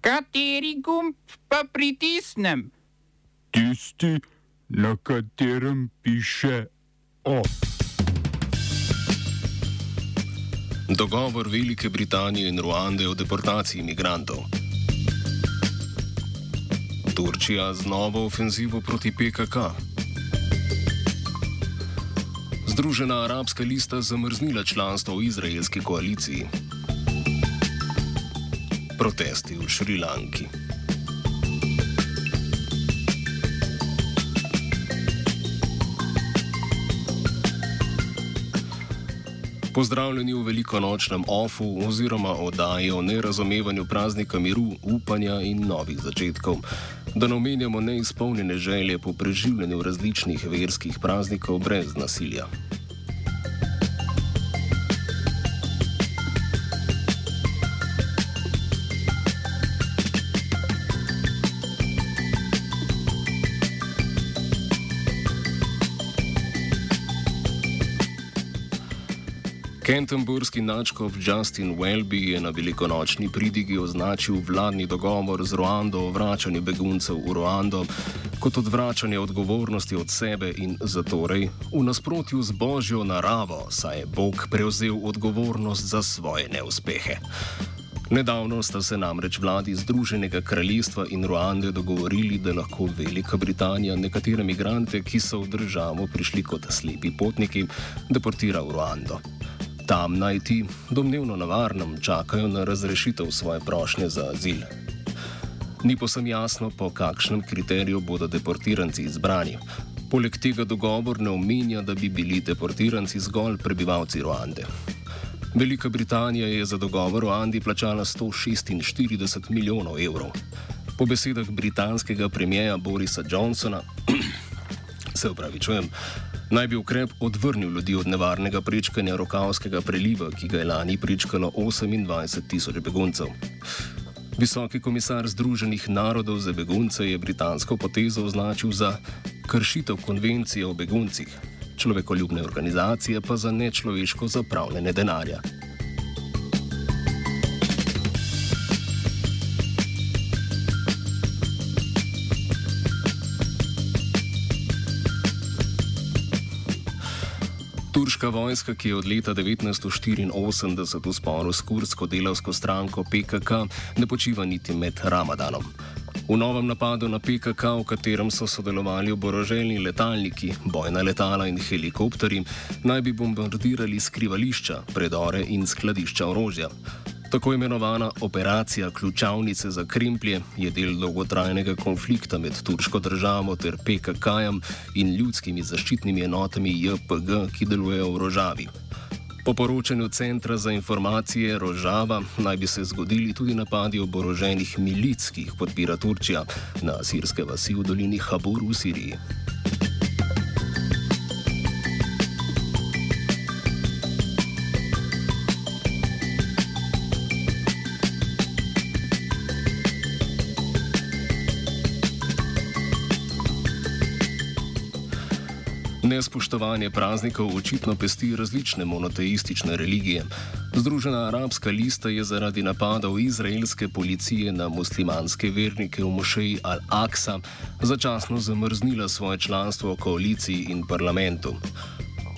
Kateri gumb pa pritisnem? Tisti, na katerem piše O. Dogovor Velike Britanije in Ruande o deportaciji imigrantov. Turčija z novo ofenzivo proti PKK. Združena arabska lista zamrznila članstvo v izraelski koaliciji. Protesti v Šrilanki. Pozdravljeni v velikonočnem ofu oziroma oddaji o nerazumevanju praznika miru, upanja in novih začetkov. Da ne omenjamo neizpolnjene želje po preživljanju različnih verskih praznikov brez nasilja. Kentenburski načkov Justin Welby je na velikonočni pridigi označil vladni dogovor z Ruando o vračanju beguncev v Ruando kot odvračanje odgovornosti od sebe in zatorej v nasprotju z božjo naravo, saj je Bog prevzel odgovornost za svoje neuspehe. Nedavno sta se namreč vladi Združenega kraljestva in Ruande dogovorili, da lahko Velika Britanija nekatere migrante, ki so v državo prišli kot slepi potniki, deportira v Ruando. Tam naj ti, domnevno na varnem, čakajo na razrešitev svoje prošnje za azil. Ni posem jasno, po kakšnem kriteriju bodo deportiranci izbrani. Poleg tega dogovor ne omenja, da bi bili deportiranci zgolj prebivalci Ruande. Velika Britanija je za dogovor o Andi plačala 146 milijonov evrov. Po besedah britanskega premijeja Borisa Johnsona, se upravičujem, Naj bi ukrep odvrnil ljudi od nevarnega prečkanja Rokavskega preliva, ki ga je lani prečkalo 28 tisoč beguncev. Visoki komisar Združenih narodov za begunce je britansko potezo označil za kršitev konvencije o beguncih, človekoljubne organizacije pa za nečloveško zapravljanje denarja. Turška vojska, ki je od leta 1984 v sporu s kurdsko delavsko stranko PKK, ne počiva niti med Ramadanom. V novem napadu na PKK, v katerem so sodelovali oboroženi letalniki, bojna letala in helikopteri, naj bi bombardirali skrivališča, predore in skladišča orožja. Tako imenovana operacija ključavnice za Kremplje je del dolgotrajnega konflikta med turško državo ter PKK-jem in ljudskimi zaščitnimi enotami JPG, ki delujejo v Rožavi. Po poročanju Centra za informacije Rožava naj bi se zgodili tudi napadi oboroženih milic, ki jih podpira Turčija na sirske vasi v dolini Habur v Siriji. Nespoštovanje praznikov očitno pesti različne monoteistične religije. Združena arabska lista je zaradi napadov izraelske policije na muslimanske vernike v mošeji Al-Aqsa začasno zamrznila svoje članstvo v koaliciji in parlamentu.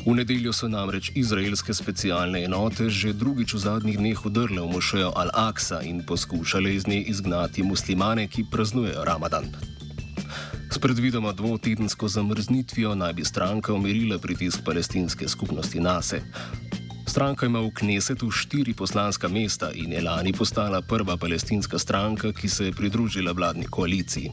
V nedeljo so namreč izraelske specialne enote že drugič v zadnjih dneh udrle v mošejo Al-Aqsa in poskušale iz nje izgnati muslimane, ki praznujejo Ramadan. Predvidoma dvotedensko zamrznitvijo naj bi stranka umirila pritisk palestinske skupnosti nase. Stranka ima v Knesetu štiri poslanska mesta in je lani postala prva palestinska stranka, ki se je pridružila vladni koaliciji.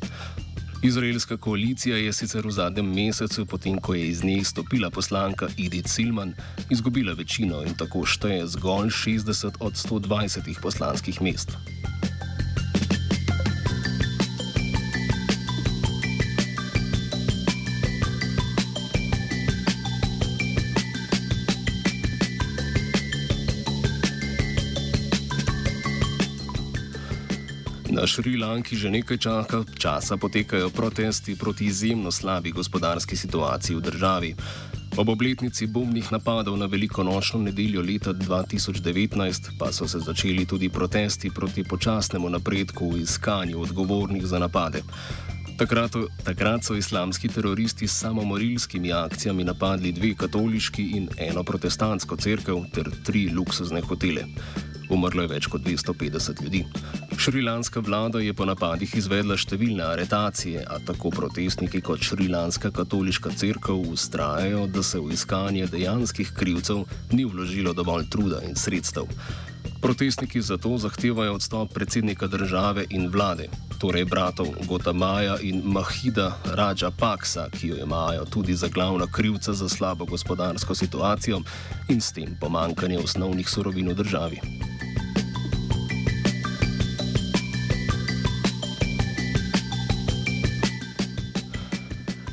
Izraelska koalicija je sicer v zadnjem mesecu, potem ko je iz nje izstopila poslanka Edith Silman, izgubila večino in tako šteje zgolj 60 od 120 poslanskih mest. Na Šrilanki že nekaj čaka, časa potekajo protesti proti izjemno slabi gospodarski situaciji v državi. Ob obletnici bombnih napadov na veliko nočno nedeljo leta 2019 pa so se začeli tudi protesti proti počasnemu napredku v iskanju odgovornih za napade. Takrat, takrat so islamski teroristi s samomorilskimi akcijami napadli dve katoliški in eno protestantsko crkvo ter tri luksuzne hotele. Umrlo je več kot 250 ljudi. Šrilanska vlada je po napadih izvedla številne aretacije, a tako protestniki kot Šrilanska katoliška crkva ustrajajo, da se v iskanje dejanskih krivcev ni vložilo dovolj truda in sredstev. Protestniki zato zahtevajo odstop predsednika države in vlade, torej bratov Gotamaja in Mahida Raja Paksa, ki jo imajo tudi za glavna krivca za slabo gospodarsko situacijo in s tem pomankanje osnovnih surovin v državi.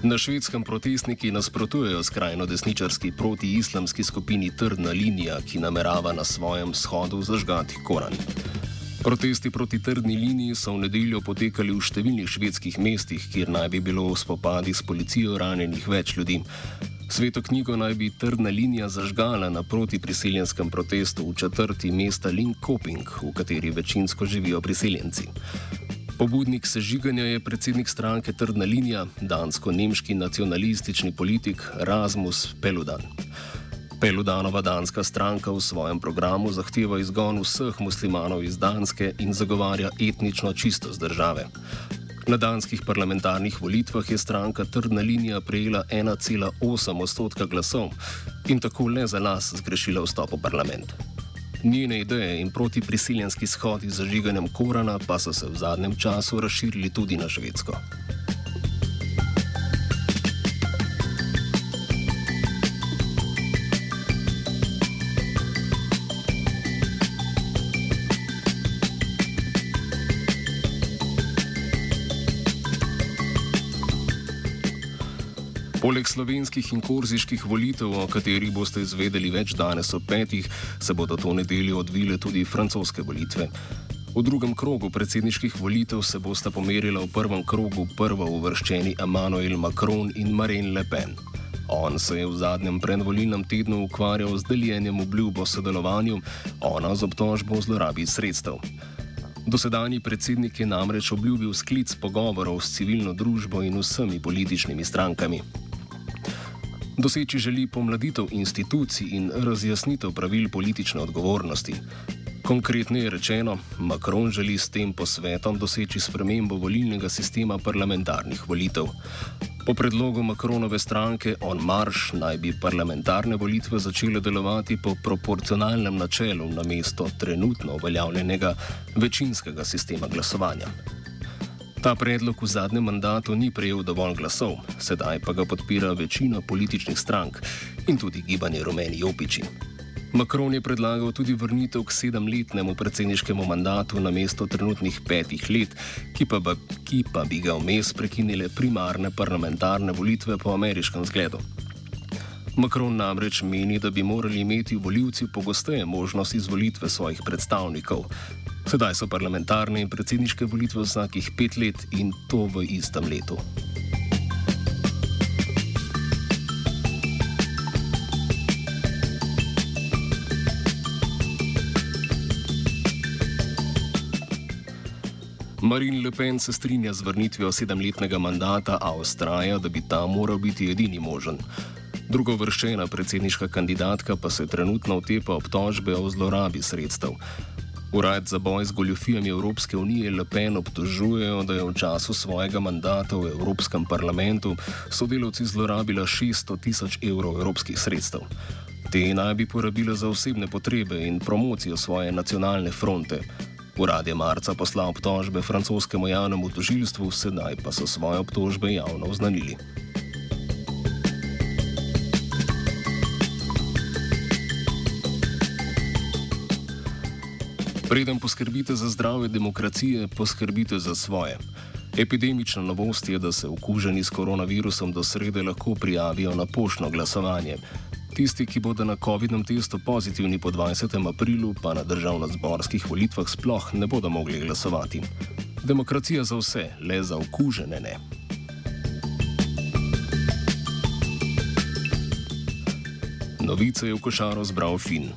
Na švedskem protestniki nasprotujejo skrajno desničarski protiislamski skupini Trdna linija, ki namerava na svojem shodu zažgati Koran. Protesti proti trdni liniji so v nedeljo potekali v številnih švedskih mestih, kjer naj bi bilo v spopadi s policijo ranjenih več ljudi. Sveto knjigo naj bi trdna linija zažgala na protiprisiljenskem protestu v četrti mesta Linkoping, v kateri večinsko živijo priseljenci. Pobudnik sežiganja je predsednik stranke Trdna linija, dansko-nemški nacionalistični politik Rasmus Peludan. Peludanova danska stranka v svojem programu zahteva izgon vseh muslimanov iz Danske in zagovarja etnično čistost države. Na danskih parlamentarnih volitvah je stranka Trdna linija prejela 1,8 odstotka glasov in tako le za las zgrešila vstop v parlament. Njene ideje in protiprisiljenski shodi z zažiganjem Korana pa so se v zadnjem času razširili tudi na Švedsko. Poleg slovenskih in korziških volitev, o katerih boste izvedeli več danes ob petih, se bodo to nedeljo odvile tudi francoske volitve. V drugem krogu predsedniških volitev se bosta pomerila v prvem krogu prvo uvrščeni Emmanuel Macron in Marine Le Pen. On se je v zadnjem predvolilnem tednu ukvarjal z deljenjem obljub o sodelovanju, ona z obtožbo o zlorabi sredstev. Dosedanji predsednik je namreč obljubil sklic pogovorov s civilno družbo in vsemi političnimi strankami. Doseči želi pomladitev institucij in razjasnitev pravil politične odgovornosti. Konkretneje rečeno, Macron želi s tem posvetom doseči spremembo volilnega sistema parlamentarnih volitev. Po predlogu Macronove stranke On Marš naj bi parlamentarne volitve začele delovati po proporcionalnem načelu namesto trenutno uveljavljenega večinskega sistema glasovanja. Ta predlog v zadnjem mandatu ni prejel dovolj glasov, sedaj pa ga podpira večina političnih strank in tudi gibanje Rumeni Jopiči. Macron je predlagal tudi vrnitev k sedemletnemu predsedniškemu mandatu na mesto trenutnih petih let, ki pa, ba, ki pa bi ga vmes prekinile primarne parlamentarne volitve po ameriškem zgledu. Macron namreč meni, da bi morali imeti voljivci pogosteje možnost izvolitve svojih predstavnikov, Sedaj so parlamentarne in predsedniške volitve vsakih pet let in to v istem letu. Marine Le Pen se strinja z vrnitvijo sedemletnega mandata, a ustraja, da bi ta moral biti edini možen. Drugo vrščena predsedniška kandidatka pa se trenutno otepa obtožbe o zlorabi sredstev. Urad za boj z goljofijami Evropske unije Le Pen obtožujejo, da je v času svojega mandata v Evropskem parlamentu sodelavci zlorabila 600 tisoč evrov evropskih sredstev. Te naj bi porabila za osebne potrebe in promocijo svoje nacionalne fronte. Urad je marca poslal obtožbe francoskemu javnemu tožilstvu, sedaj pa so svoje obtožbe javno oznanili. Preden poskrbite za zdravje demokracije, poskrbite za svoje. Epidemična novost je, da se okuženi s koronavirusom do srede lahko prijavijo na poštno glasovanje. Tisti, ki bodo na COVID-19 testu pozitivni po 20. aprilu, pa na državno-zborskih volitvah sploh ne bodo mogli glasovati. Demokracija za vse, le za okužene ne. Novice je v košaro zbral Fin.